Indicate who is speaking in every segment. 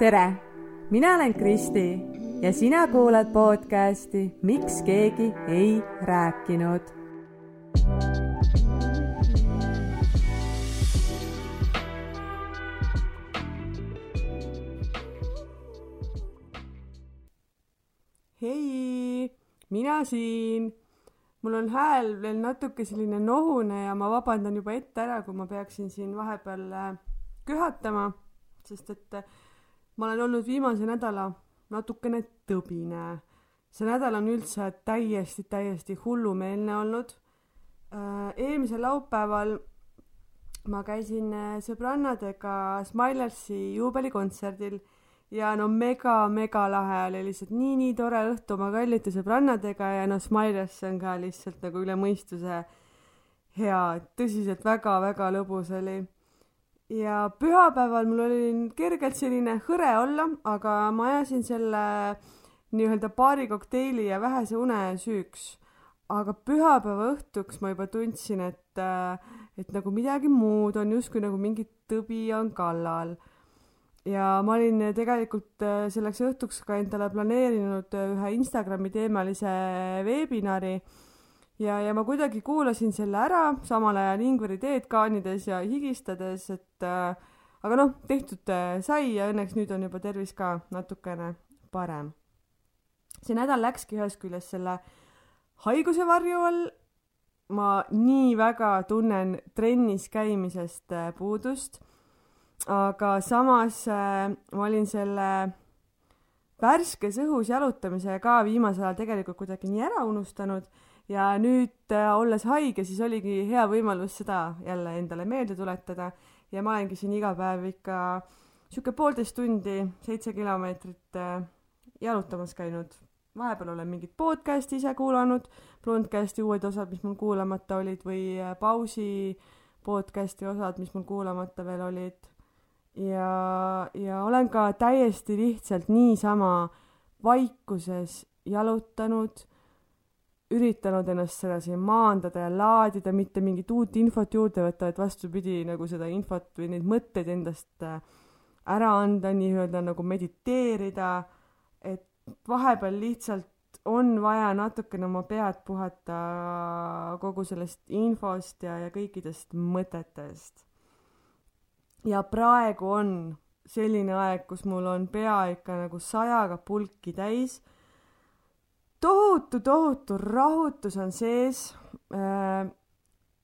Speaker 1: tere, mina olen Kristi ja sina kuulad podcasti Miks keegi ei rääkinud. hei, mina siin. mul on hääl veel natuke selline nohune ja ma vabandan juba ette ära, kui ma peaksin siin vahepeal äh, köhatama, sest et äh, ma olen olnud viimase nädala natukene tõbine. see nädal on üldse täiesti, täiesti hullumeelne olnud. Äh, eelmisel laupäeval ma käisin sõbrannadega Smilersi juubelikontserdil ja no mega-mega lahe oli lihtsalt nii-nii tore õhtu oma kallite sõbrannadega ja noh, Smilers on ka lihtsalt nagu üle mõistuse hea, tõsiselt väga-väga lõbus oli. Ja pühapäeval mul oli kergelt selline hõre olla, aga ma ajasin selle nii-öelda paari kokteili ja vähese une süüks. aga pühapäeva õhtuks ma juba tundsin, et, et nagu midagi muud on justkui nagu mingi tõbi on kallal ja ma olin tegelikult äh, selleks õhtuks ka endale planeerinud äh, ühe Instagrami teemalise veebinari ja, ja ma kuidagi kuulasin selle ära, samal ajal Ingveri teed kaanides ja higistades, et äh, aga noh, tehtud äh, sai ja õnneks nüüd on juba tervis ka natukene parem. see nädal läkski ühest küljest selle haiguse varju all. ma nii väga tunnen trennis käimisest äh, puudust aga samas äh, ma olin selle värskes õhus jalutamise ka viimasel ajal tegelikult kuidagi nii ära unustanud ja nüüd äh, olles haige, siis oligi hea võimalus seda jälle endale meelde tuletada ja ma olengi siin iga päev ikka sihuke poolteist tundi, seitse kilomeetrit äh, jalutamas käinud. vahepeal olen mingit podcast'i ise kuulanud, Blondcasti uued osad, mis mul kuulamata olid või äh, pausi podcast'i osad, mis mul kuulamata veel olid ja, ja olen ka täiesti lihtsalt niisama vaikuses jalutanud, üritanud ennast sedasi maandada ja laadida, mitte mingit uut infot juurde võtta, vaid vastupidi, nagu seda infot või neid mõtteid endast äh, ära anda, nii-öelda nagu mediteerida, et vahepeal lihtsalt on vaja natukene oma pead puhata kogu sellest infost ja, ja kõikidest mõtetest ja praegu on selline aeg, kus mul on pea ikka nagu sajaga pulki täis. Tohutu, tohutu rahutus on sees äh,.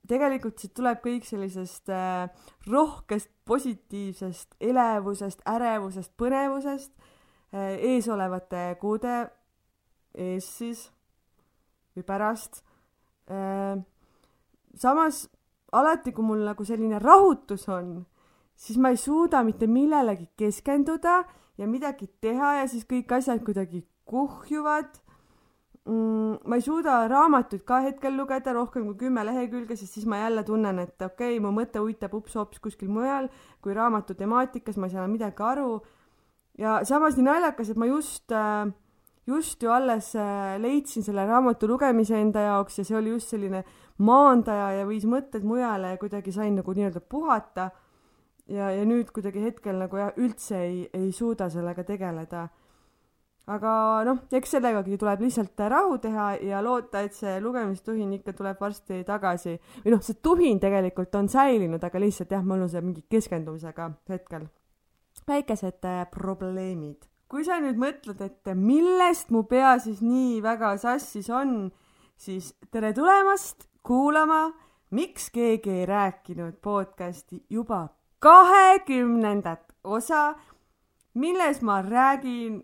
Speaker 1: tegelikult siit tuleb kõik sellisest äh, rohkest positiivsest elevusest, ärevusest, põnevusest äh, eesolevate kuude ees siis või pärast samas alati, kui mul nagu selline rahutus on siis ma ei suuda mitte millelegi keskenduda ja midagi teha ja siis kõik asjad kuidagi kuhjuvad. Ma ei suuda raamatuid ka hetkel lugeda rohkem kui kümme lehekülge, sest siis ma jälle tunnen, et okei okay,, mu mõte uitab ups-hops kuskil mujal kui raamatu temaatikas, ma ei saa enam midagi aru. ja samas nii naljakas, et ma just äh, just ju alles äh, leidsin selle raamatu lugemise enda jaoks ja see oli just selline maandaja ja viis mõtted mujale ja kuidagi sain nagu nii-öelda puhata ja, ja nüüd kuidagi hetkel nagu jah, üldse ei, ei suuda sellega tegeleda. Aga noh, eks sellegagi tuleb lihtsalt rahu teha ja loota, et see lugemistuhin ikka tuleb varsti tagasi. või noh, see tuhin tegelikult on säilinud, aga lihtsalt jah, mul on see mingi keskendumisega hetkel väikesed äh, probleemid. kui sa nüüd mõtled, et millest mu pea siis nii väga sassis on, siis tere tulemast kuulama miks keegi ei rääkinud podcasti juba kahekümnendat osa, milles ma räägin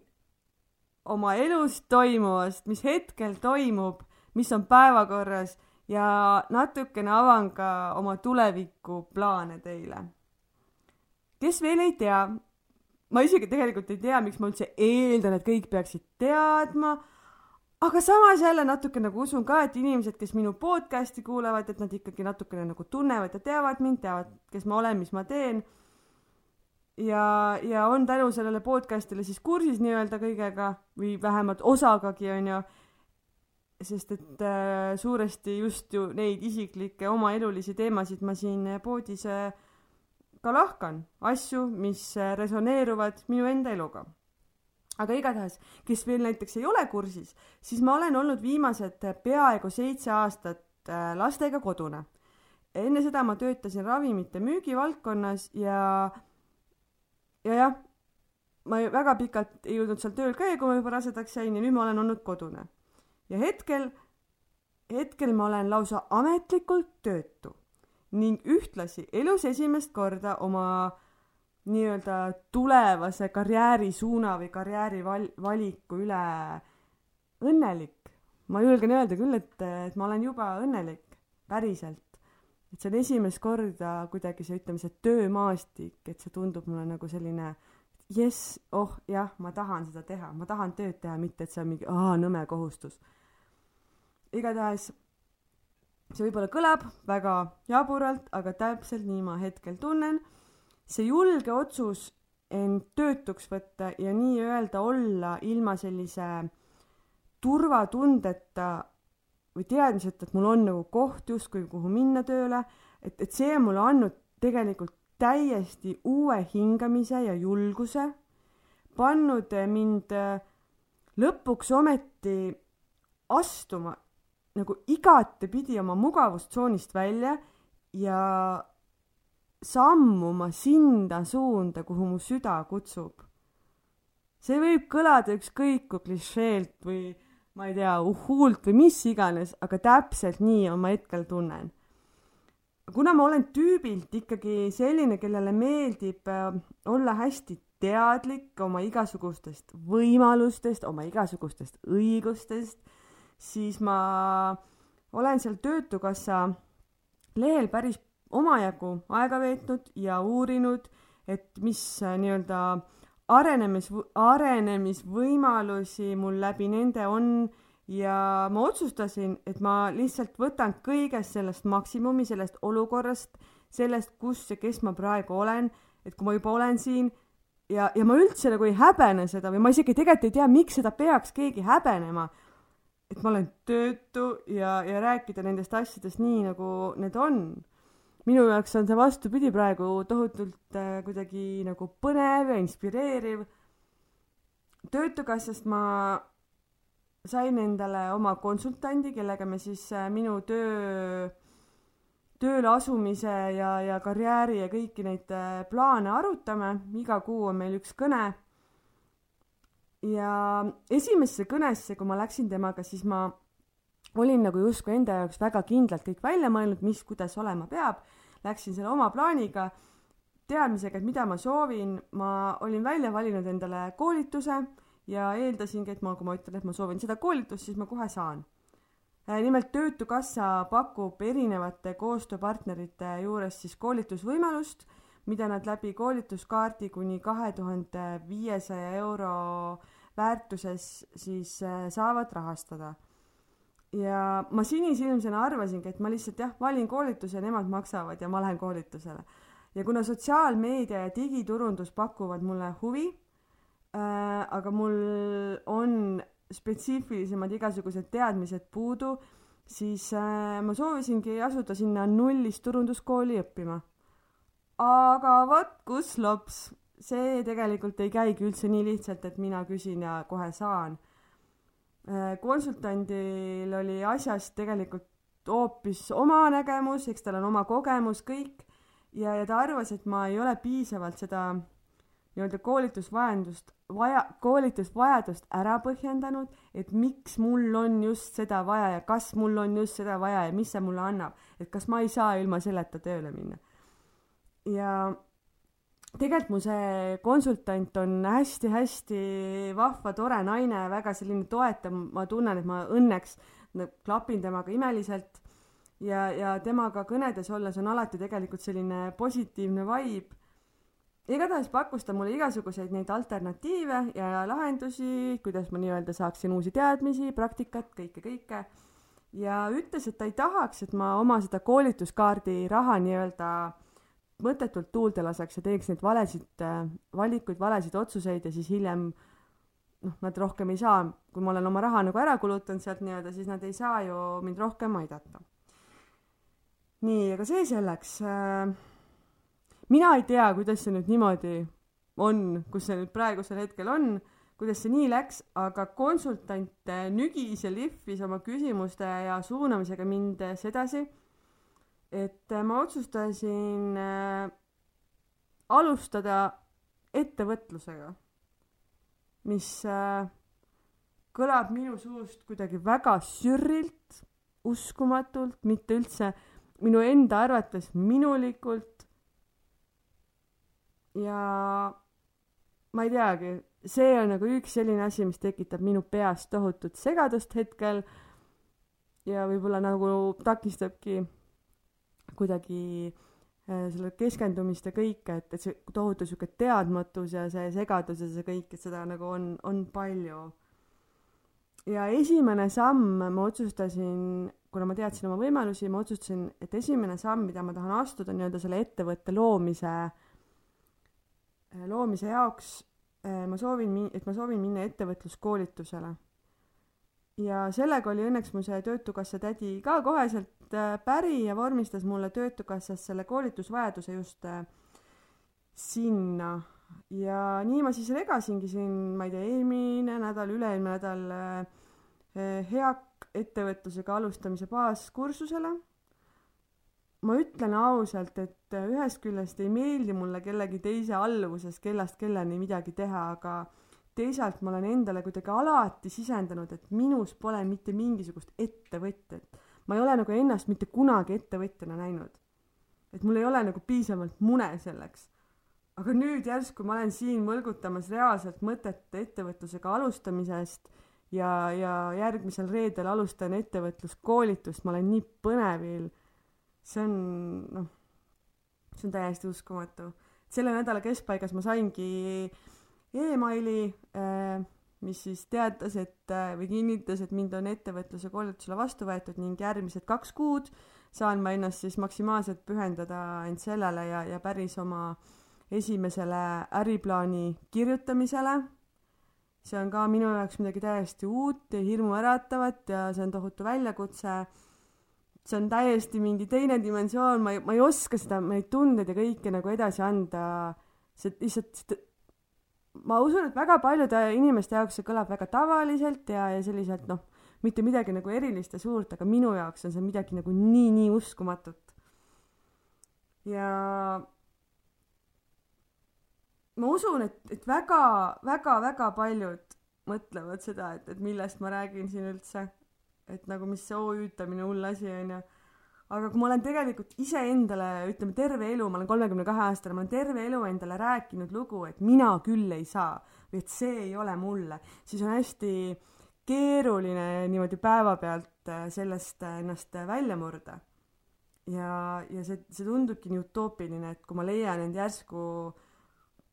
Speaker 1: oma elus toimuvast, mis hetkel toimub, mis on päevakorras ja natukene avan ka oma tulevikuplaane teile. kes veel ei tea, ma isegi tegelikult ei tea, miks ma üldse eeldan, et kõik peaksid teadma aga samas jälle natuke nagu usun ka, et inimesed, kes minu podcast'i kuulavad, et nad ikkagi natukene nagu tunnevad ja teavad mind, teavad, kes ma olen, mis ma teen. Ja, ja on tänu sellele podcast'ile siis kursis nii-öelda kõigega või vähemalt osagagi, onju. sest et äh, suuresti just ju neid isiklikke omaelulisi teemasid ma siin poodis äh, ka lahkan asju, mis resoneeruvad minu enda eluga. aga igatahes, kes veel näiteks ei ole kursis, siis ma olen olnud viimased peaaegu seitse aastat äh, lastega kodune. enne seda ma töötasin ravimite müügivaldkonnas ja, ja jah, ma väga pikalt ei jõudnud seal tööl käia, kui ma juba rasedaks jäin ja nüüd ma olen olnud kodune. ja hetkel, hetkel ma olen lausa ametlikult töötu ning ühtlasi elus esimest korda oma nii-öelda tulevase karjäärisuuna või karjäärivaliku üle õnnelik. ma julgen öelda küll, et, et ma olen juba õnnelik, päriselt. Et see on esimest korda kuidagi see, ütleme, see töömaastik, et see tundub mulle nagu selline jess, oh jah, ma tahan seda teha, ma tahan tööd teha, mitte et see on mingi aa, nõme kohustus. igatahes see võib-olla kõlab väga jaburalt, aga täpselt nii ma hetkel tunnen. see julge otsus end töötuks võtta ja nii-öelda olla ilma sellise turvatundeta või teadmiseta, et mul on nagu koht justkui, kuhu minna tööle, et, et see on mulle andnud tegelikult täiesti uue hingamise ja julguse, pannud mind lõpuks ometi astuma nagu igatepidi oma mugavustsoonist välja ja sammuma sinna suunda, kuhu mu süda kutsub. see võib kõlada ükskõik kui klišeelt või ma ei tea, uhuult või mis iganes, aga täpselt nii ma hetkel tunnen. kuna ma olen tüübilt ikkagi selline, kellele meeldib äh, olla hästi teadlik oma igasugustest võimalustest, oma igasugustest õigustest siis ma olen seal Töötukassa lehel päris omajagu aega veetnud ja uurinud, et mis äh, nii-öelda arenemis, arenemisvõimalusi mul läbi nende on ja ma otsustasin, et ma lihtsalt võtan kõigest sellest maksimumi, sellest olukorrast, sellest, kus ja kes ma praegu olen, et kui ma juba olen siin ja, ja ma üldse nagu ei häbene seda või ma isegi tegelikult ei tea, miks seda peaks keegi häbenema et ma olen töötu ja, ja rääkida nendest asjadest nii, nagu need on. Minu jaoks on see vastupidi praegu tohutult äh, kuidagi nagu põnev ja inspireeriv. töötukassast ma sain endale oma konsultandi, kellega me siis äh, minu töö, tööle asumise ja, ja karjääri ja kõiki neid äh, plaane arutame. iga kuu on meil üks kõne ja esimesse kõnesse, kui ma läksin temaga, siis ma olin nagu justkui enda jaoks väga kindlalt kõik välja mõelnud, mis, kuidas olema peab. Läksin selle oma plaaniga, teadmisega, et mida ma soovin, ma olin välja valinud endale koolituse ja eeldasingi, et ma, kui ma ütlen, et ma soovin seda koolitust, siis ma kohe saan. Äh, nimelt Töötukassa pakub erinevate koostööpartnerite juures siis koolitusvõimalust, mida nad läbi koolituskaardi kuni kahe tuhande viiesaja euro väärtuses siis äh, saavad rahastada. Ja ma sinisilmsena arvasingi, et ma lihtsalt jah, valin koolituse, nemad maksavad ja ma lähen koolitusele. ja kuna sotsiaalmeedia ja digiturundus pakuvad mulle huvi äh,, aga mul on spetsiifilisemad igasugused teadmised puudu, siis äh, ma soovisingi asuda sinna nullist turunduskooli õppima. aga vot kus lops, see tegelikult ei käigi üldse nii lihtsalt, et mina küsin ja kohe saan. Äh, konsultandil oli asjast tegelikult hoopis oma nägemus, eks tal on oma kogemus, kõik, ja, ja ta arvas, et ma ei ole piisavalt seda nii-öelda koolitusvajadust, vaja, koolitusvajadust ära põhjendanud, et miks mul on just seda vaja ja kas mul on just seda vaja ja mis see mulle annab, et kas ma ei saa ilma selleta tööle minna. ja tegelikult mu see konsultant on hästi-hästi vahva, tore naine, väga selline toetav, ma tunnen, et ma õnneks klapin temaga imeliselt ja, ja temaga kõnedes olles on alati tegelikult selline positiivne vibe. igatahes pakkus ta mulle igasuguseid neid alternatiive ja lahendusi, kuidas ma nii-öelda saaksin uusi teadmisi, praktikat, kõike, kõike. ja ütles, et ta ei tahaks, et ma oma seda koolituskaardi raha nii-öelda mõttetult tuulde laseks ja teeks neid valesid äh, valikuid, valesid otsuseid ja siis hiljem noh, nad rohkem ei saa, kui ma olen oma raha nagu ära kulutanud sealt nii-öelda, siis nad ei saa ju mind rohkem aidata. nii, aga see selleks. Äh, mina ei tea, kuidas see nüüd niimoodi on, kus see nüüd praegusel hetkel on, kuidas see nii läks, aga konsultant nügis ja lihvis oma küsimuste ja suunamisega mind edasi. Et ma otsustasin äh, alustada ettevõtlusega, mis äh, kõlab minu suust kuidagi väga sürrilt, uskumatult, mitte üldse minu enda arvates minulikult. ja ma ei teagi, see on nagu üks selline asi, mis tekitab minu peas tohutut segadust hetkel ja võib-olla nagu takistabki kuidagi äh, selle keskendumist ja kõike, et, et see tohutu sihuke teadmatus ja see segadus ja see kõik, et seda nagu on, on palju ja esimene samm ma otsustasin, kuna ma teadsin oma võimalusi, ma otsustasin, et esimene samm, mida ma tahan astuda nii-öelda selle ettevõtte loomise, loomise jaoks, äh, ma soovin, et ma soovin minna ettevõtluskoolitusele. Ja sellega oli õnneks mu see Töötukassa tädi ka koheselt äh, päri ja vormistas mulle Töötukassas selle koolitusvajaduse just sinna ja nii ma siis regasingi siin, ma ei tea, eelmine nädal, üle-eelmine nädal äh, HEAK ettevõtlusega alustamise baaskursusele. ma ütlen ausalt, et äh, ühest küljest ei meeldi mulle kellegi teise alluvuses kellast kellani midagi teha, aga teisalt ma olen endale kuidagi alati sisendanud, et minus pole mitte mingisugust ettevõtjat. ma ei ole nagu ennast mitte kunagi ettevõtjana näinud. et mul ei ole nagu piisavalt mune selleks aga nüüd järsku ma olen siin mõlgutamas reaalselt mõtet ettevõtlusega alustamisest ja, ja järgmisel reedel alustan ettevõtluskoolitust, ma olen nii põnevil. see on, noh, see on täiesti uskumatu. selle nädala keskpaigas ma saingi emaili äh,, mis siis teatas, et äh, või kinnitas, et mind on ettevõtluse koolitusele vastu võetud ning järgmised kaks kuud saan ma ennast siis maksimaalselt pühendada end sellele ja, ja päris oma esimesele äriplaani kirjutamisele. see on ka minu jaoks midagi täiesti uut ja hirmuäratavat ja see on tohutu väljakutse. see on täiesti mingi teine dimensioon, ma ei, ma ei oska seda, neid tundeid ja kõike nagu edasi anda. see lihtsalt, ma usun, et väga paljude inimeste jaoks see kõlab väga tavaliselt ja, ja selliselt noh, mitte midagi nagu erilist ja suurt, aga minu jaoks on see midagi nagu nii-nii uskumatut. ja ma usun, et, et väga, väga, väga paljud mõtlevad seda, et, et millest ma räägin siin üldse. et nagu, mis see OÜ-tamine hull asi on ju. Aga kui ma olen tegelikult iseendale, ütleme terve elu, ma olen kolmekümne kahe aastane, ma olen terve elu endale rääkinud lugu, et mina küll ei saa või et see ei ole mulle, siis on hästi keeruline niimoodi päevapealt äh, sellest äh, ennast välja murda. ja, ja see, see tundubki nii utoopiline, et kui ma leian end järsku äh,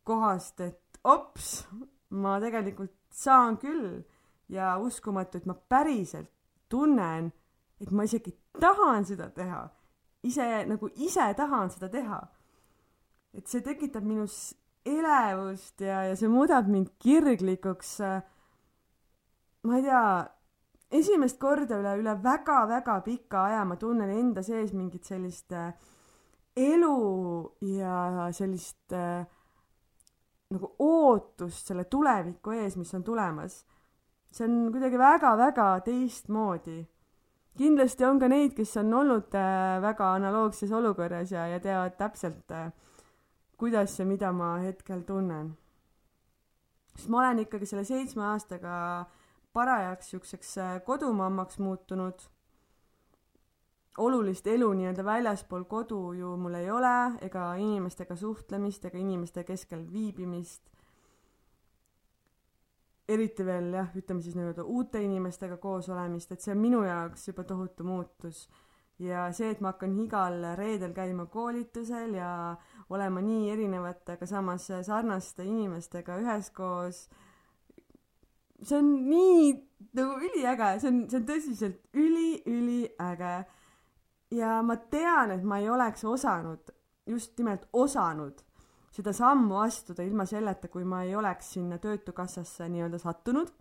Speaker 1: kohast, et ops, ma tegelikult saan küll ja uskumatu, et ma päriselt tunnen, et ma isegi tahan seda teha. ise nagu ise tahan seda teha. et see tekitab minus elevust ja, ja see muudab mind kirglikuks. ma ei tea, esimest korda üle, üle väga-väga pika aja ma tunnen enda sees mingit sellist äh, elu ja sellist äh, nagu ootust selle tuleviku ees, mis on tulemas. see on kuidagi väga-väga teistmoodi. Kindlasti on ka neid, kes on olnud äh, väga analoogses olukorras ja, ja teavad täpselt, äh, kuidas ja mida ma hetkel tunnen. sest ma olen ikkagi selle seitsme aastaga parajaks siukseks äh, kodumammaks muutunud olulist elu nii-öelda väljaspool kodu ju mul ei ole ega inimestega suhtlemist ega inimeste keskel viibimist. Eriti veel jah, ütleme siis nii-öelda uute inimestega koos olemist, et see on minu jaoks juba tohutu muutus. ja see, et ma hakkan igal reedel käima koolitusel ja olema nii erinevate, aga samas sarnaste inimestega üheskoos, see on nii nagu üliäge, see on, see on tõsiselt üli-üliäge ja ma tean, et ma ei oleks osanud, just nimelt osanud seda sammu astuda ilma selleta, kui ma ei oleks sinna Töötukassasse nii-öelda sattunud.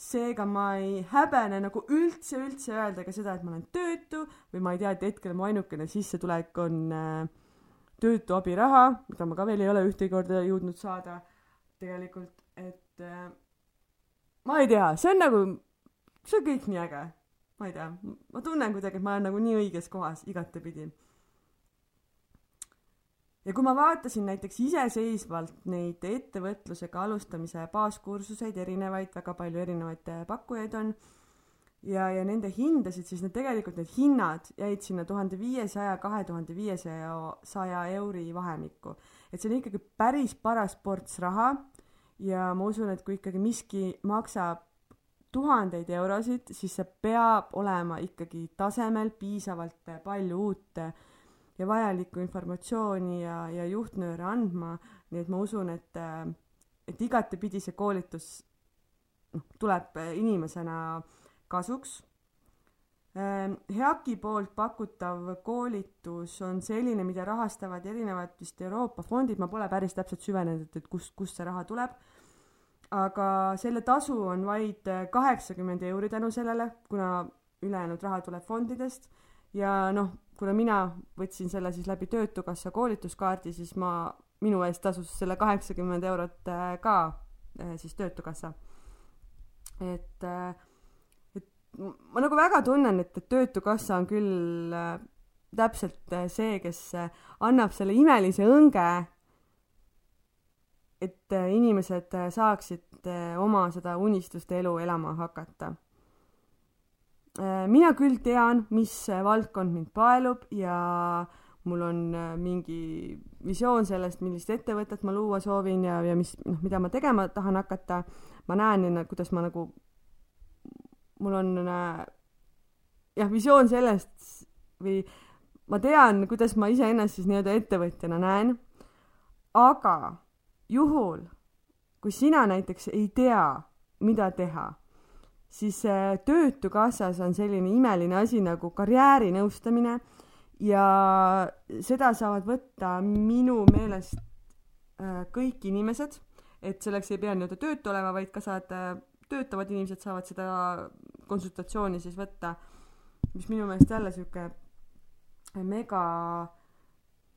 Speaker 1: seega ma ei häbene nagu üldse, üldse öelda ka seda, et ma olen töötu või ma ei tea, et hetkel mu ainukene sissetulek on äh, töötu abiraha, mida ma ka veel ei ole ühtegi korda jõudnud saada tegelikult, et äh, ma ei tea, see on nagu, see on kõik nii äge. ma ei tea, ma tunnen kuidagi, et ma olen nagu nii õiges kohas igatepidi. Ja kui ma vaatasin näiteks iseseisvalt neid ettevõtlusega alustamise baaskursuseid, erinevaid, väga palju erinevaid pakkujaid on ja, ja nende hindasid, siis need tegelikult need hinnad jäid sinna tuhande viiesaja, kahe tuhande viiesaja, saja euri vahemikku. et see on ikkagi päris paras ports raha ja ma usun, et kui ikkagi miski maksab tuhandeid eurosid, siis see peab olema ikkagi tasemel piisavalt palju uut ja vajalikku informatsiooni ja, ja juhtnööre andma, nii et ma usun, et, et igatepidi see koolitus noh, tuleb inimesena kasuks. Ehm, HEAK-i poolt pakutav koolitus on selline, mida rahastavad erinevad vist Euroopa fondid, ma pole päris täpselt süvenenud, et kust, kust see raha tuleb. aga selle tasu on vaid kaheksakümmend euri tänu sellele, kuna ülejäänud raha tuleb fondidest ja noh, kuna mina võtsin selle siis läbi Töötukassa koolituskaardi, siis ma, minu eest tasus selle kaheksakümmend eurot äh, ka äh, siis Töötukassa. et äh, ma nagu väga tunnen, et, et Töötukassa on küll täpselt see, kes annab selle imelise õnge, et inimesed saaksid oma seda unistuste elu elama hakata. Mina küll tean, mis valdkond mind paelub ja mul on mingi visioon sellest, millist ettevõtet ma luua soovin ja, ja mis, noh, mida ma tegema tahan hakata. ma näen, kuidas ma nagu mul on äh, jah, visioon sellest või ma tean, kuidas ma iseennast siis nii-öelda ettevõtjana näen, aga juhul, kui sina näiteks ei tea, mida teha, siis äh, Töötukassas on selline imeline asi nagu karjäärinõustamine ja seda saavad võtta minu meelest äh, kõik inimesed, et selleks ei pea nii-öelda töötu olema, vaid ka saad töötavad inimesed saavad seda konsultatsiooni siis võtta, mis minu meelest jälle sihuke mega,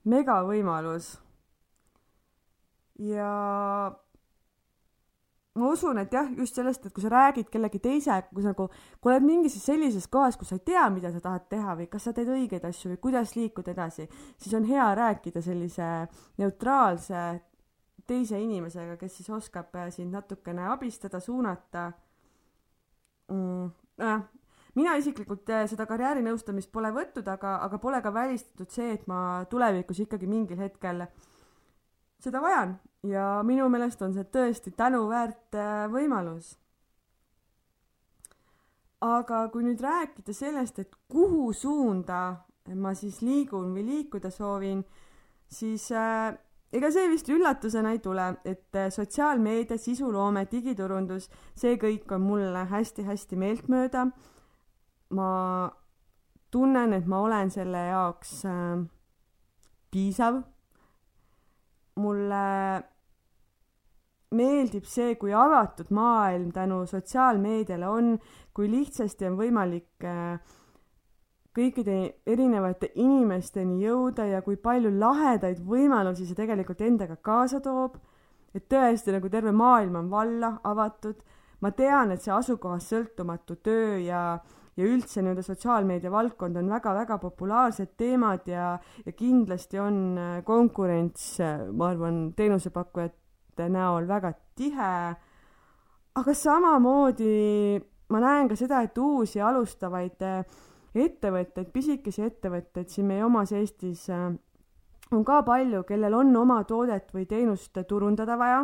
Speaker 1: mega võimalus. ja ma usun, et jah, just sellest, et kui sa räägid kellegi teisega, kui sa nagu, kui oled mingis sellises kohas, kus sa ei tea, mida sa tahad teha või kas sa teed õigeid asju või kuidas liikuda edasi, siis on hea rääkida sellise neutraalse teise inimesega, kes siis oskab äh, sind natukene abistada, suunata mm,. nojah, mina isiklikult äh, seda karjäärinõustamist pole võtnud, aga, aga pole ka välistatud see, et ma tulevikus ikkagi mingil hetkel seda vajan ja minu meelest on see tõesti tänuväärt äh, võimalus. aga kui nüüd rääkida sellest, et kuhu suunda ma siis liigun või liikuda soovin, siis äh, ega see vist üllatusena ei tule, et äh, sotsiaalmeedia, sisuloome, digiturundus, see kõik on mulle hästi-hästi meeltmööda. ma tunnen, et ma olen selle jaoks piisav. Mulle meeldib see, kui avatud maailm tänu sotsiaalmeediale on, kui lihtsasti on võimalik äh, kõikide erinevate inimesteni jõuda ja kui palju lahedaid võimalusi see tegelikult endaga kaasa toob. et tõesti nagu terve maailm on valla avatud. ma tean, et see asukohast sõltumatu töö ja, ja üldse nii-öelda sotsiaalmeedia valdkond on väga-väga populaarsed teemad ja, ja kindlasti on äh, konkurents, äh, ma arvan, teenusepakkujate näol väga tihe. aga samamoodi ma näen ka seda, et uusi alustavaid äh, ettevõtteid, pisikesi ettevõtteid siin meie omas Eestis on ka palju, kellel on oma toodet või teenust turundada vaja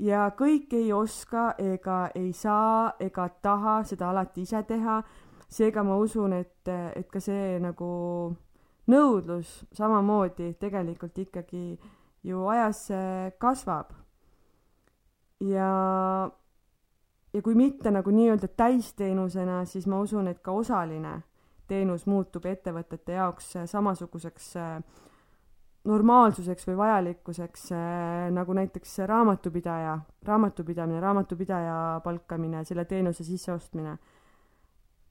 Speaker 1: ja kõik ei oska ega ei saa ega taha seda alati ise teha. seega ma usun, et, et ka see nagu nõudlus samamoodi tegelikult ikkagi ju ajas kasvab. ja, ja kui mitte nagu nii-öelda täisteenusena, siis ma usun, et ka osaline teenus muutub ettevõtete jaoks äh, samasuguseks äh, normaalsuseks või vajalikkuseks äh, nagu näiteks raamatupidaja, raamatupidamine, raamatupidaja palkamine, selle teenuse sisseostmine.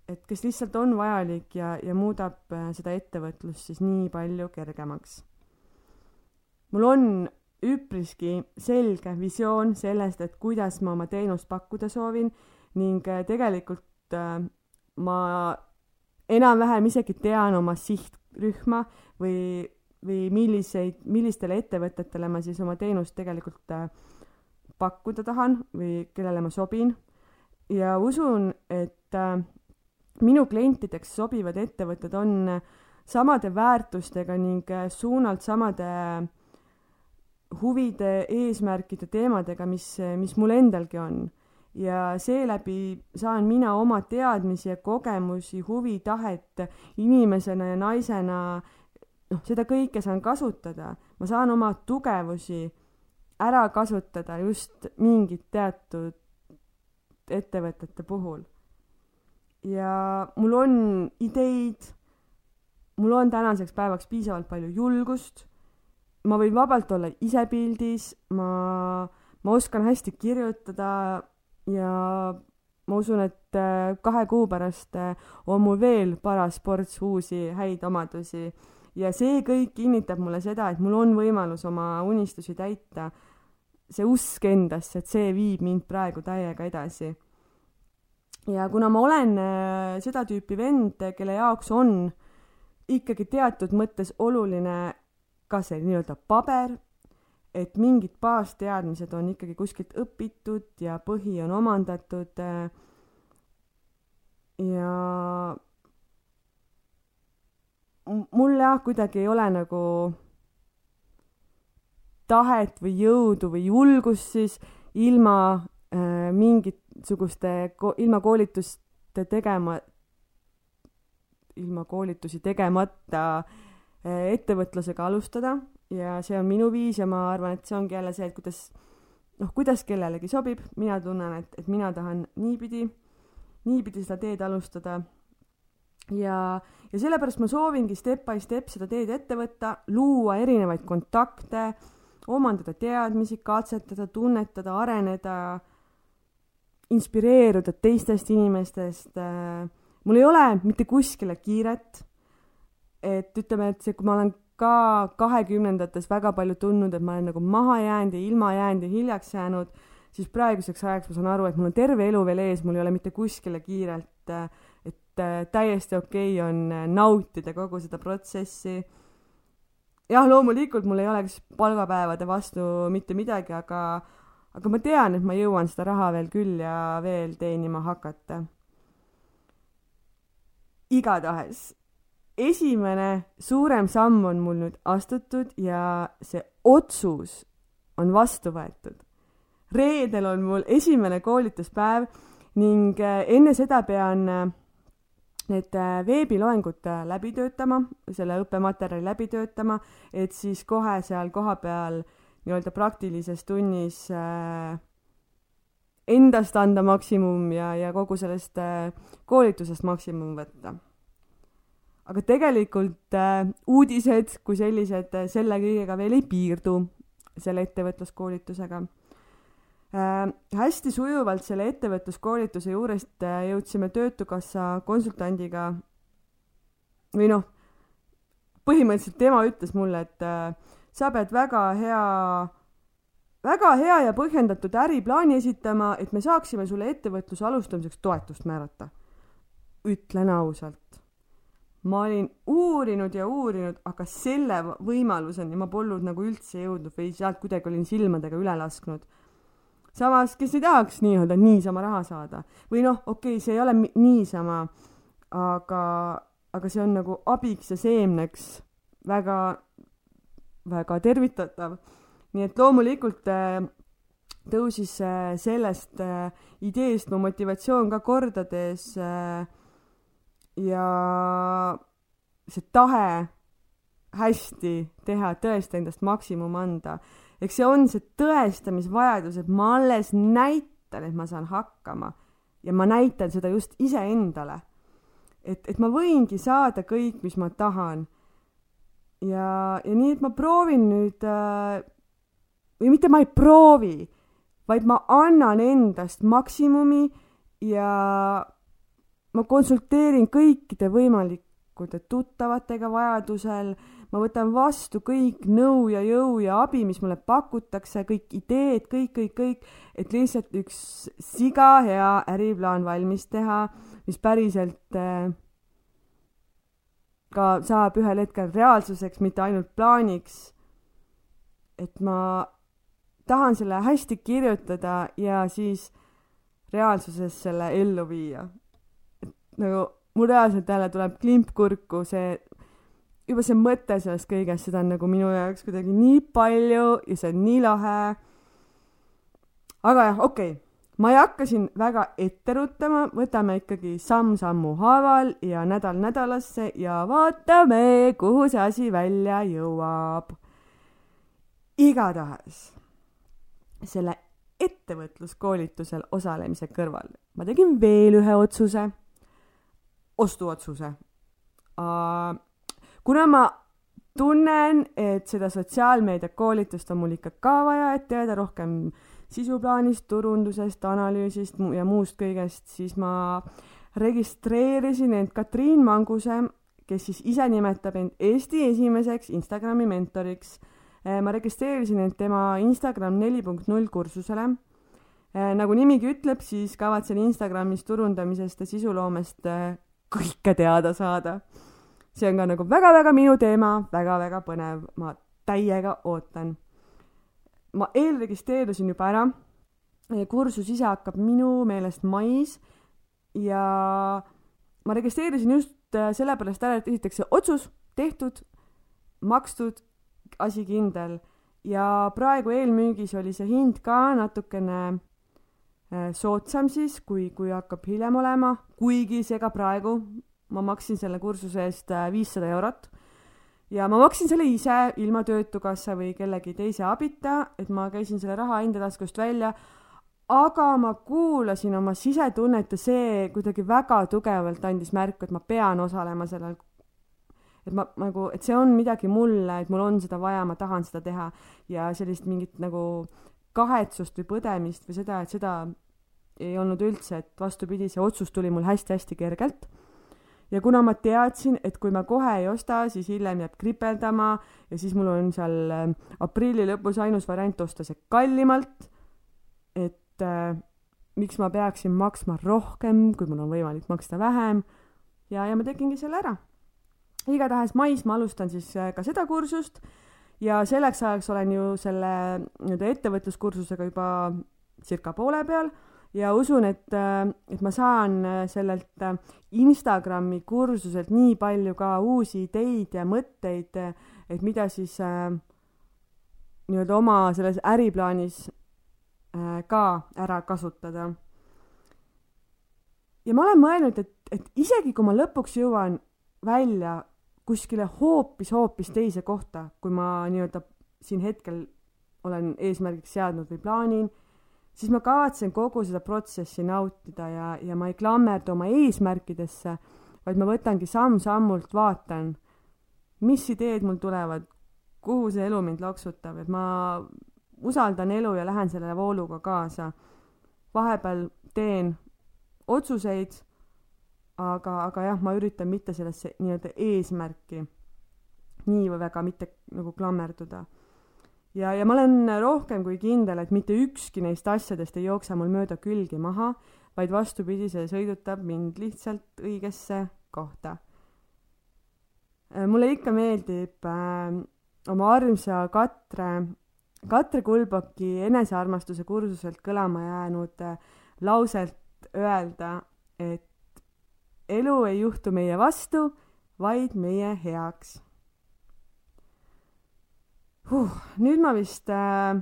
Speaker 1: et kes lihtsalt on vajalik ja, ja muudab seda ettevõtlust siis nii palju kergemaks. mul on üpriski selge visioon sellest, et kuidas ma oma teenust pakkuda soovin ning äh, tegelikult ma enam-vähem isegi tean oma sihtrühma või, või milliseid, millistele ettevõtetele ma siis oma teenust tegelikult äh, pakkuda tahan või kellele ma sobin. ja usun, et äh, minu klientideks sobivad ettevõtted on samade väärtustega ning äh, suunalt samade huvide, eesmärkide, teemadega, mis, mis mul endalgi on ja seeläbi saan mina oma teadmisi ja kogemusi, huvi, tahet inimesena ja naisena, noh, seda kõike saan kasutada. ma saan oma tugevusi ära kasutada just mingit teatud ettevõtete puhul. ja mul on ideid, mul on tänaseks päevaks piisavalt palju julgust, ma võin vabalt olla ise pildis, ma, ma oskan hästi kirjutada ja ma usun, et äh, kahe kuu pärast äh, on mul veel paras ports uusi häid omadusi ja see kõik kinnitab mulle seda, et mul on võimalus oma unistusi täita. see usk endasse, et see viib mind praegu täiega edasi. ja kuna ma olen äh, seda tüüpi vend, kelle jaoks on ikkagi teatud mõttes oluline ka see nii-öelda paber et mingid baasteadmised on ikkagi kuskilt õpitud ja põhi on omandatud äh, ja mul jah, kuidagi ei ole nagu tahet või jõudu või julgust siis ilma äh, mingisuguste, ilma koolituste tegema, ilma koolitusi tegemata äh, ettevõtlusega alustada ja see on minu viis ja ma arvan, et see ongi jälle see, et kuidas noh, kuidas kellelegi sobib, mina tunnen, et, et mina tahan niipidi, niipidi seda teed alustada. Ja, ja sellepärast ma soovingi step by step seda teed ette võtta, luua erinevaid kontakte, omandada teadmisi, katsetada, tunnetada, areneda, inspireeruda teistest inimestest. mul ei ole mitte kuskile kiiret. et ütleme, et see, kui ma olen ka kahekümnendates väga palju tundnud, et ma olen nagu maha jäänud ja ilma jäänud ja hiljaks jäänud, siis praeguseks ajaks ma saan aru, et mul on terve elu veel ees, mul ei ole mitte kuskile kiirelt, et äh, täiesti okei okay on äh, nautida kogu seda protsessi. jah, loomulikult mul ei oleks palgapäevade vastu mitte midagi, aga, aga ma tean, et ma jõuan seda raha veel küll ja veel teenima hakata. igatahes esimene suurem samm on mul nüüd astutud ja see otsus on vastu võetud. reedel on mul esimene koolituspäev ning äh, enne seda pean need äh, veebiloengud läbi töötama, selle õppematerjali läbi töötama, et siis kohe seal kohapeal nii-öelda praktilises tunnis endast anda maksimum ja, ja kogu sellest koolitusest maksimum võtta. Aga tegelikult äh, uudised kui sellised äh, selle kõigega veel ei piirdu, selle ettevõtluskoolitusega äh,. hästi sujuvalt selle ettevõtluskoolituse juurest äh, jõudsime Töötukassa konsultandiga või noh, põhimõtteliselt tema ütles mulle, et äh, sa pead väga hea, väga hea ja põhjendatud äriplaani esitama, et me saaksime sulle ettevõtluse alustamiseks toetust määrata. ütlen ausalt ma olin uurinud ja uurinud, aga selle võimaluseni ma polnud nagu üldse jõudnud või sealt kuidagi olin silmadega üle lasknud. Samas, kes ei tahaks nii-öelda niisama raha saada või noh, okei okay,, see ei ole niisama, aga, aga see on nagu abiks ja seemneks väga, väga tervitatav. nii et loomulikult äh, tõusis äh, sellest äh, ideest mu motivatsioon ka kordades ja see tahe hästi teha, tõesta endast maksimum anda. Eks see on see tõestamisvajadus, et ma alles näitan, et ma saan hakkama ja ma näitan seda just iseendale. et, et ma võingi saada kõik, mis ma tahan. ja, ja nii, et ma proovin nüüd äh, või mitte ma ei proovi, vaid ma annan endast maksimumi ja ma konsulteerin kõikide võimalikude tuttavatega vajadusel, ma võtan vastu kõik nõu ja jõu ja abi, mis mulle pakutakse, kõik ideed, kõik, kõik, kõik, et lihtsalt üks siga hea äriplaan valmis teha, mis päriselt äh, ka saab ühel hetkel reaalsuseks, mitte ainult plaaniks. et ma tahan selle hästi kirjutada ja siis reaalsuses selle ellu viia. et nagu mul reaalselt jälle tuleb klimp kurku, see juba see mõte sellest kõigest, seda on nagu minu jaoks kuidagi nii palju ja see on nii lahe. aga jah, okei okay., ma ei hakka siin väga ette ruttama, võtame ikkagi samm-sammu haaval ja nädal nädalasse ja vaatame, kuhu see asi välja jõuab. igatahes selle ettevõtluskoolitusel osalemise kõrval ma tegin veel ühe otsuse, ostuotsuse uh, kuna ma tunnen, et seda sotsiaalmeediakoolitust on mul ikka ka vaja, et teada rohkem sisuplaanist, turundusest, analüüsist ja muust kõigest, siis ma registreerisin end Katriin Manguse, kes siis ise nimetab end Eesti esimeseks Instagrami mentoriks. Eh, ma registreerisin end tema Instagram neli punkt null kursusele. Eh, nagu nimigi ütleb, siis kavatsen Instagramis turundamisest ja sisuloomest eh, kõike teada saada see on ka nagu väga-väga minu teema väga,, väga-väga põnev, ma täiega ootan. ma eelregistreerusin juba ära. kursus ise hakkab minu meelest mais ja ma registreerisin just äh, sellepärast ära, et esiteks see otsus tehtud, makstud, asi kindel ja praegu eelmüügis oli see hind ka natukene äh, soodsam siis, kui, kui hakkab hiljem olema, kuigi see ka praegu ma maksin selle kursuse eest äh, viissada eurot. Ja ma maksin selle ise ilma Töötukassa või kellegi teise abita, et ma käisin selle raha enda taskust välja, aga ma kuulasin oma sisetunnet ja see kuidagi väga tugevalt andis märku, et ma pean osalema sellel. Et ma nagu, et see on midagi mulle, et mul on seda vaja, ma tahan seda teha. Ja sellist mingit nagu kahetsust või põdemist või seda, et seda ei olnud üldse, et vastupidi, see otsus tuli mul hästi-hästi kergelt ja kuna ma teadsin, et kui ma kohe ei osta, siis hiljem jääb kripeldama ja siis mul on seal ähm, aprilli lõpus ainus variant osta see kallimalt, et äh, miks ma peaksin maksma rohkem, kui mul on võimalik maksta vähem. Ja, ja ma tegingi selle ära. igatahes mais ma alustan siis äh, ka seda kursust. Ja selleks ajaks olen ju selle nii-öelda ettevõtluskursusega juba circa poole peal ja usun, et, äh, et ma saan äh, sellelt äh, Instagrami kursuselt nii palju ka uusi ideid ja mõtteid, et mida siis nii-öelda oma selles äriplaanis ka ära kasutada. ja ma olen mõelnud, et, et isegi kui ma lõpuks jõuan välja kuskile hoopis-hoopis teise kohta, kui ma nii-öelda siin hetkel olen eesmärgiks seadnud või plaanin siis ma kavatsen kogu seda protsessi nautida ja, ja ma ei klammerdu oma eesmärkidesse, vaid ma võtangi samm-sammult, vaatan, mis ideed mul tulevad, kuhu see elu mind loksutab, et ma usaldan elu ja lähen selle vooluga kaasa. vahepeal teen otsuseid, aga, aga jah, ma üritan mitte sellesse nii-öelda eesmärki nii väga mitte nagu klammerduda ja, ja ma olen rohkem kui kindel, et mitte ükski neist asjadest ei jookse mul mööda külgi maha, vaid vastupidi, see sõidutab mind lihtsalt õigesse kohta. Äh, mulle ikka meeldib äh, oma armsa Katre, Katre Kulboki enesearmastuse kursuselt kõlama jäänud äh, lauselt öelda, et elu ei juhtu meie vastu, vaid meie heaks huh,. nüüd ma vist äh,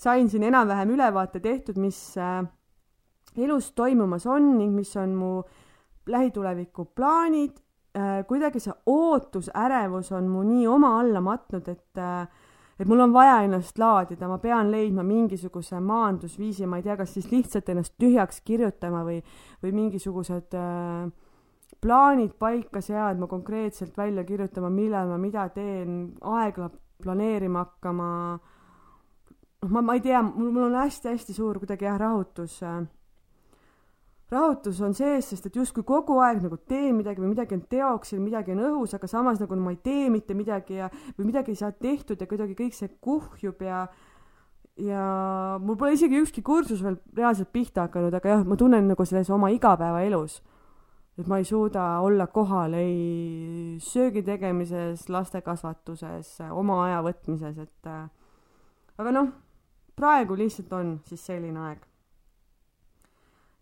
Speaker 1: sain siin enam-vähem ülevaate tehtud, mis äh, elus toimumas on ning mis on mu lähituleviku plaanid äh,. kuidagi see ootus, ärevus on mu nii oma alla matnud, et äh, et mul on vaja ennast laadida, ma pean leidma mingisuguse maandusviisi, ma ei tea, kas siis lihtsalt ennast tühjaks kirjutama või, või mingisugused äh, plaanid paika seadma, konkreetselt välja kirjutama, millal ma mida teen, aeg planeerima hakkama. noh, ma, ma ei tea, mul, mul on hästi-hästi suur kuidagi jah, rahutus. rahutus on sees, sest et justkui kogu aeg nagu teen midagi või midagi on teoksil, midagi on õhus, aga samas nagu ma ei tee mitte midagi ja, või midagi ei saa tehtud ja kuidagi kõik see kuhjub ja ja mul pole isegi ükski kursus veel reaalselt pihta hakanud, aga jah, ma tunnen nagu selles oma igapäevaelus, et ma ei suuda olla kohal ei söögi tegemises, laste kasvatuses, oma aja võtmises, et äh, aga noh, praegu lihtsalt on siis selline aeg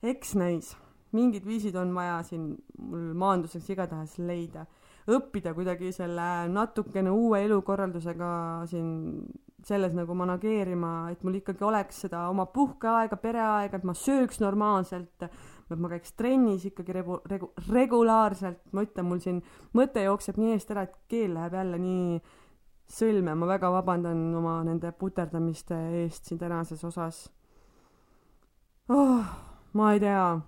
Speaker 1: eks näis, mingid viisid on vaja siin mul maanduseks igatahes leida. õppida kuidagi selle natukene uue elukorraldusega siin selles nagu manageerima, et mul ikkagi oleks seda oma puhkeaega, pereaega, et ma sööks normaalselt, et ma käiks trennis ikkagi regu-, regu-, regulaarselt, ma ütlen, mul siin mõte jookseb nii eest ära, et keel läheb jälle nii sõlme, ma väga vabandan oma nende puterdamiste eest siin tänases osas. Oh ma ei tea,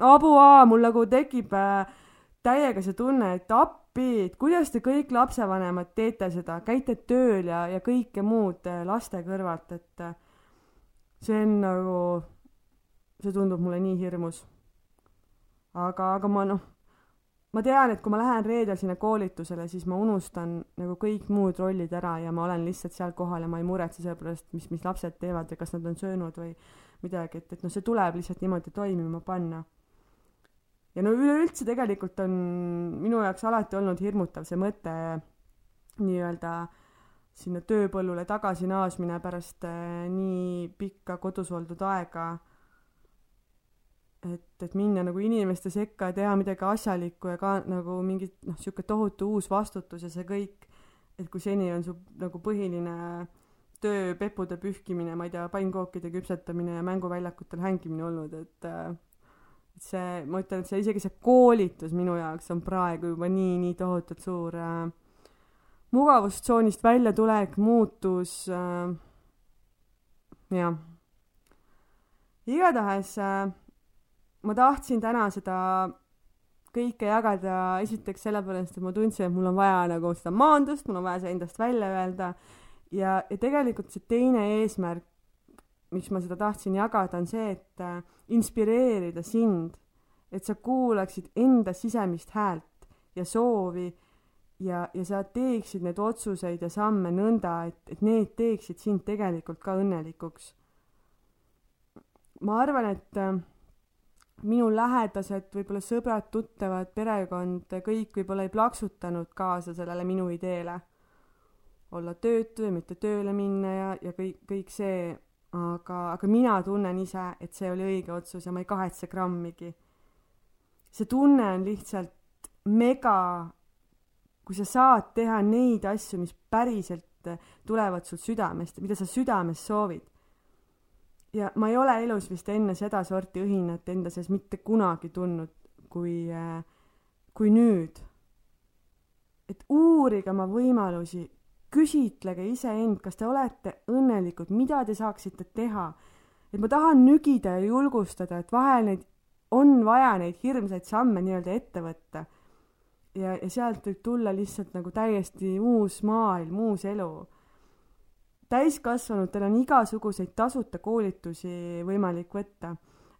Speaker 1: abuaa, mul nagu tekib äh, täiega see tunne, et appi, et kuidas te kõik lapsevanemad teete seda, käite tööl ja, ja kõike muud äh, laste kõrvalt, et äh, see on nagu, see tundub mulle nii hirmus. aga, aga ma noh, ma tean, et kui ma lähen reedel sinna koolitusele, siis ma unustan nagu kõik muud rollid ära ja ma olen lihtsalt seal kohal ja ma ei muretse selle pärast, mis, mis lapsed teevad ja kas nad on söönud või midagi, et, et noh, see tuleb lihtsalt niimoodi toimima panna. ja no üleüldse tegelikult on minu jaoks alati olnud hirmutav see mõte nii-öelda sinna tööpõllule tagasi naasmine pärast äh, nii pikka kodus oldud aega. Et, et minna nagu inimeste sekka ja teha midagi asjalikku ja ka nagu mingit noh, sihuke tohutu uus vastutus ja see kõik, et kui seni on su nagu põhiline töö, pepude pühkimine, ma ei tea, pannkookide küpsetamine ja mänguväljakutel hängimine olnud, et äh, see, ma ütlen, et see isegi see koolitus minu jaoks on praegu juba nii, nii tohutult suur äh, mugavustsoonist väljatulek, muutus äh,, jah. igatahes äh, ma tahtsin täna seda kõike jagada esiteks sellepärast, et ma tundsin, et mul on vaja nagu seda maandust, mul on vaja see endast välja öelda ja, ja tegelikult see teine eesmärk, miks ma seda tahtsin jagada, on see, et äh, inspireerida sind, et sa kuulaksid enda sisemist häält ja soovi ja, ja sa teeksid need otsuseid ja samme nõnda, et, et need teeksid sind tegelikult ka õnnelikuks. ma arvan, et äh, minu lähedased, võib-olla sõbrad, tuttavad, perekond, kõik võib-olla ei plaksutanud kaasa sellele minu ideele olla töötu ja mitte tööle minna ja, ja kõik, kõik see, aga, aga mina tunnen ise, et see oli õige otsus ja ma ei kahetse grammigi. see tunne on lihtsalt mega, kui sa saad teha neid asju, mis päriselt tulevad sul südamest, mida sa südames soovid. Ja ma ei ole elus vist enne sedasorti õhinat enda sees mitte kunagi tundnud, kui, kui nüüd. et uurige oma võimalusi küsitlege iseend, kas te olete õnnelikud, mida te saaksite teha. et ma tahan nügida ja julgustada, et vahel neid, on vaja neid hirmsaid samme nii-öelda ette võtta. ja, ja sealt võib tulla lihtsalt nagu täiesti uus maailm, uus elu. Täiskasvanutel on igasuguseid tasuta koolitusi võimalik võtta.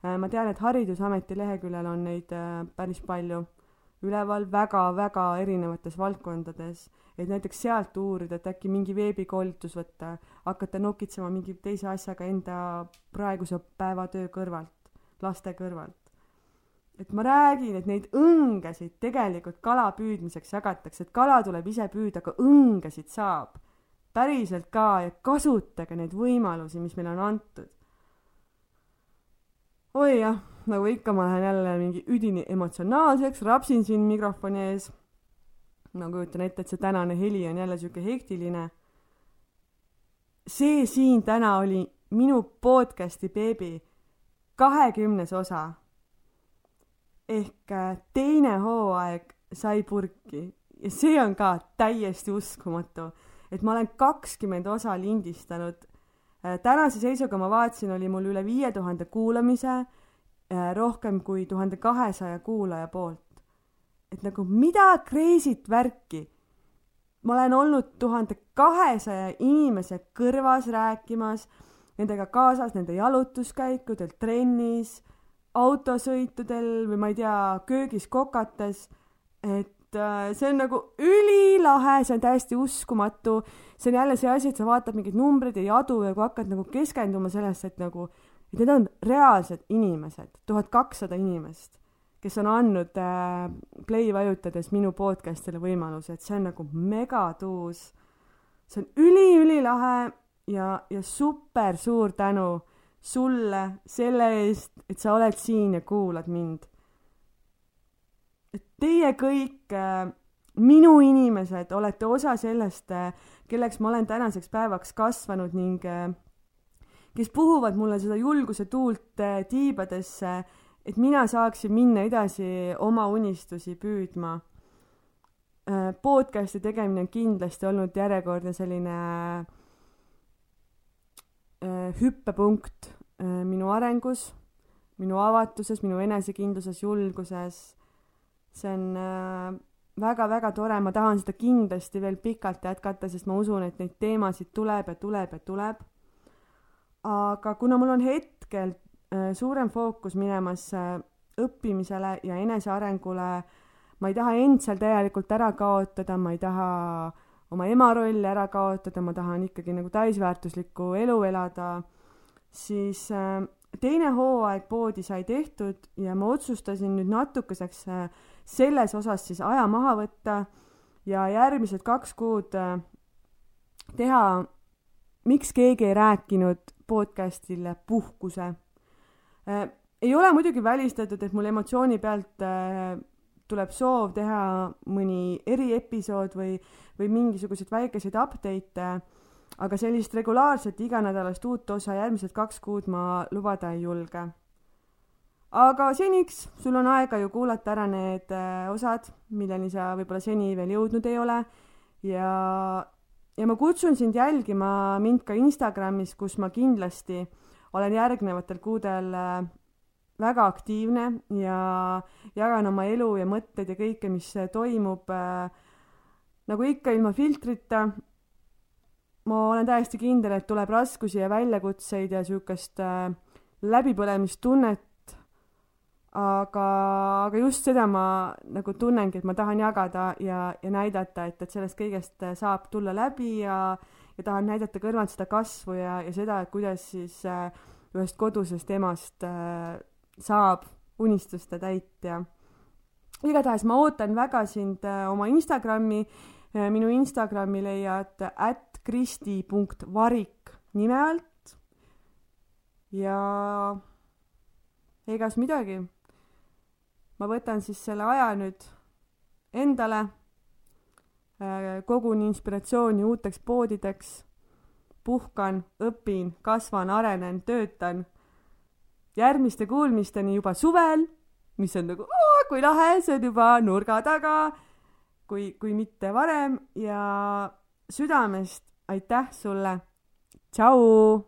Speaker 1: Äh, ma tean, et Haridusameti leheküljel on neid äh, päris palju üleval väga-väga erinevates valdkondades, et näiteks sealt uurida, et äkki mingi veebikoolitus võtta, hakata nokitsema mingi teise asjaga enda praeguse päevatöö kõrvalt, laste kõrvalt. et ma räägin, et neid õngesid tegelikult kala püüdmiseks jagatakse, et kala tuleb ise püüda, aga õngesid saab päriselt ka ja kasutage neid võimalusi, mis meile on antud. oi jah nagu ikka, ma lähen jälle mingi üdini emotsionaalseks, rapsin siin mikrofoni ees. ma kujutan ette, et see tänane heli on jälle sihuke hektiline. see siin täna oli minu podcast'i beebi kahekümnes osa. ehk äh, teine hooaeg sai purki ja see on ka täiesti uskumatu, et ma olen kakskümmend osa lindistanud. Äh, tänase seisuga ma vaatasin, oli mul üle viie tuhande kuulamise Äh, rohkem kui tuhande kahesaja kuulaja poolt. et nagu mida crazy't värki. ma olen olnud tuhande kahesaja inimese kõrvas rääkimas, nendega kaasas nende jalutuskäikudel, trennis, autosõitudel või ma ei tea, köögis kokates, et see on nagu ülilahe, see on täiesti uskumatu. see on jälle see asi, et sa vaatad mingeid numbreid ja jadu ja kui hakkad nagu keskenduma sellesse, et nagu, et need on reaalsed inimesed, tuhat kakssada inimest, kes on andnud äh, play vajutades minu podcast'ile võimaluse, et see on nagu megatuus. see on üli-ülilahe ja, ja super suur tänu sulle selle eest, et sa oled siin ja kuulad mind. Teie kõik äh, minu inimesed olete osa sellest äh,, kelleks ma olen tänaseks päevaks kasvanud ning äh, kes puhuvad mulle seda julguse tuult tiibadesse, et mina saaksin minna edasi oma unistusi püüdma podcast'i tegemine on kindlasti olnud järjekordne selline hüppepunkt minu arengus, minu avatuses, minu enesekindluses, julguses. See on väga-väga äh, tore, ma tahan seda kindlasti veel pikalt jätkata, sest ma usun, et neid teemasid tuleb ja tuleb ja tuleb. aga kuna mul on hetkel äh, suurem fookus minemas õppimisele ja enesearengule, ma ei taha end seal täielikult ära kaotada, ma ei taha oma ema rolli ära kaotada, ma tahan ikkagi nagu täisväärtuslikku elu elada siis äh, teine hooaeg poodi sai tehtud ja ma otsustasin nüüd natukeseks äh, selles osas siis aja maha võtta ja järgmised kaks kuud äh, teha miks keegi ei rääkinud podcast'ile puhkuse. ei ole muidugi välistatud, et mul emotsiooni pealt tuleb soov teha mõni eriepisood või, või mingisuguseid väikeseid update'e aga sellist regulaarset iganädalast uut osa järgmised kaks kuud ma lubada ei julge. Aga seniks sul on aega ju kuulata ära need äh, osad, milleni sa võib-olla seni veel jõudnud ei ole ja, ja ma kutsun sind jälgima mind ka Instagramis, kus ma kindlasti olen järgnevatel kuudel äh, väga aktiivne ja jagan oma elu ja mõtteid ja kõike, mis toimub äh, nagu ikka ilma filtrita ma olen täiesti kindel, et tuleb raskusi ja väljakutseid ja äh, läbipõlemistunnet. Aga, aga just seda ma nagu tunnengi, et ma tahan jagada ja, ja näidata, et, et sellest kõigest saab tulla läbi ja, ja tahan näidata kõrvalt seda kasvu ja, ja seda, et kuidas siis äh, ühest kodusest emast äh, saab unistuste täitja. igatahes ma ootan väga sind äh, oma Instagrami äh,. minu Instagrami leiad at kristi.varik nime alt. ja egas midagi. Ma võtan siis selle aja nüüd endale, äh, kogun inspiratsiooni uuteks poodideks, puhkan, õpin, kasvan, arenen, töötan. järgmiste kuulmisteni juba suvel, mis on nagu kui lahe, see on juba nurga taga, kui, kui mitte varem ja südamest aitäh sulle. tšau.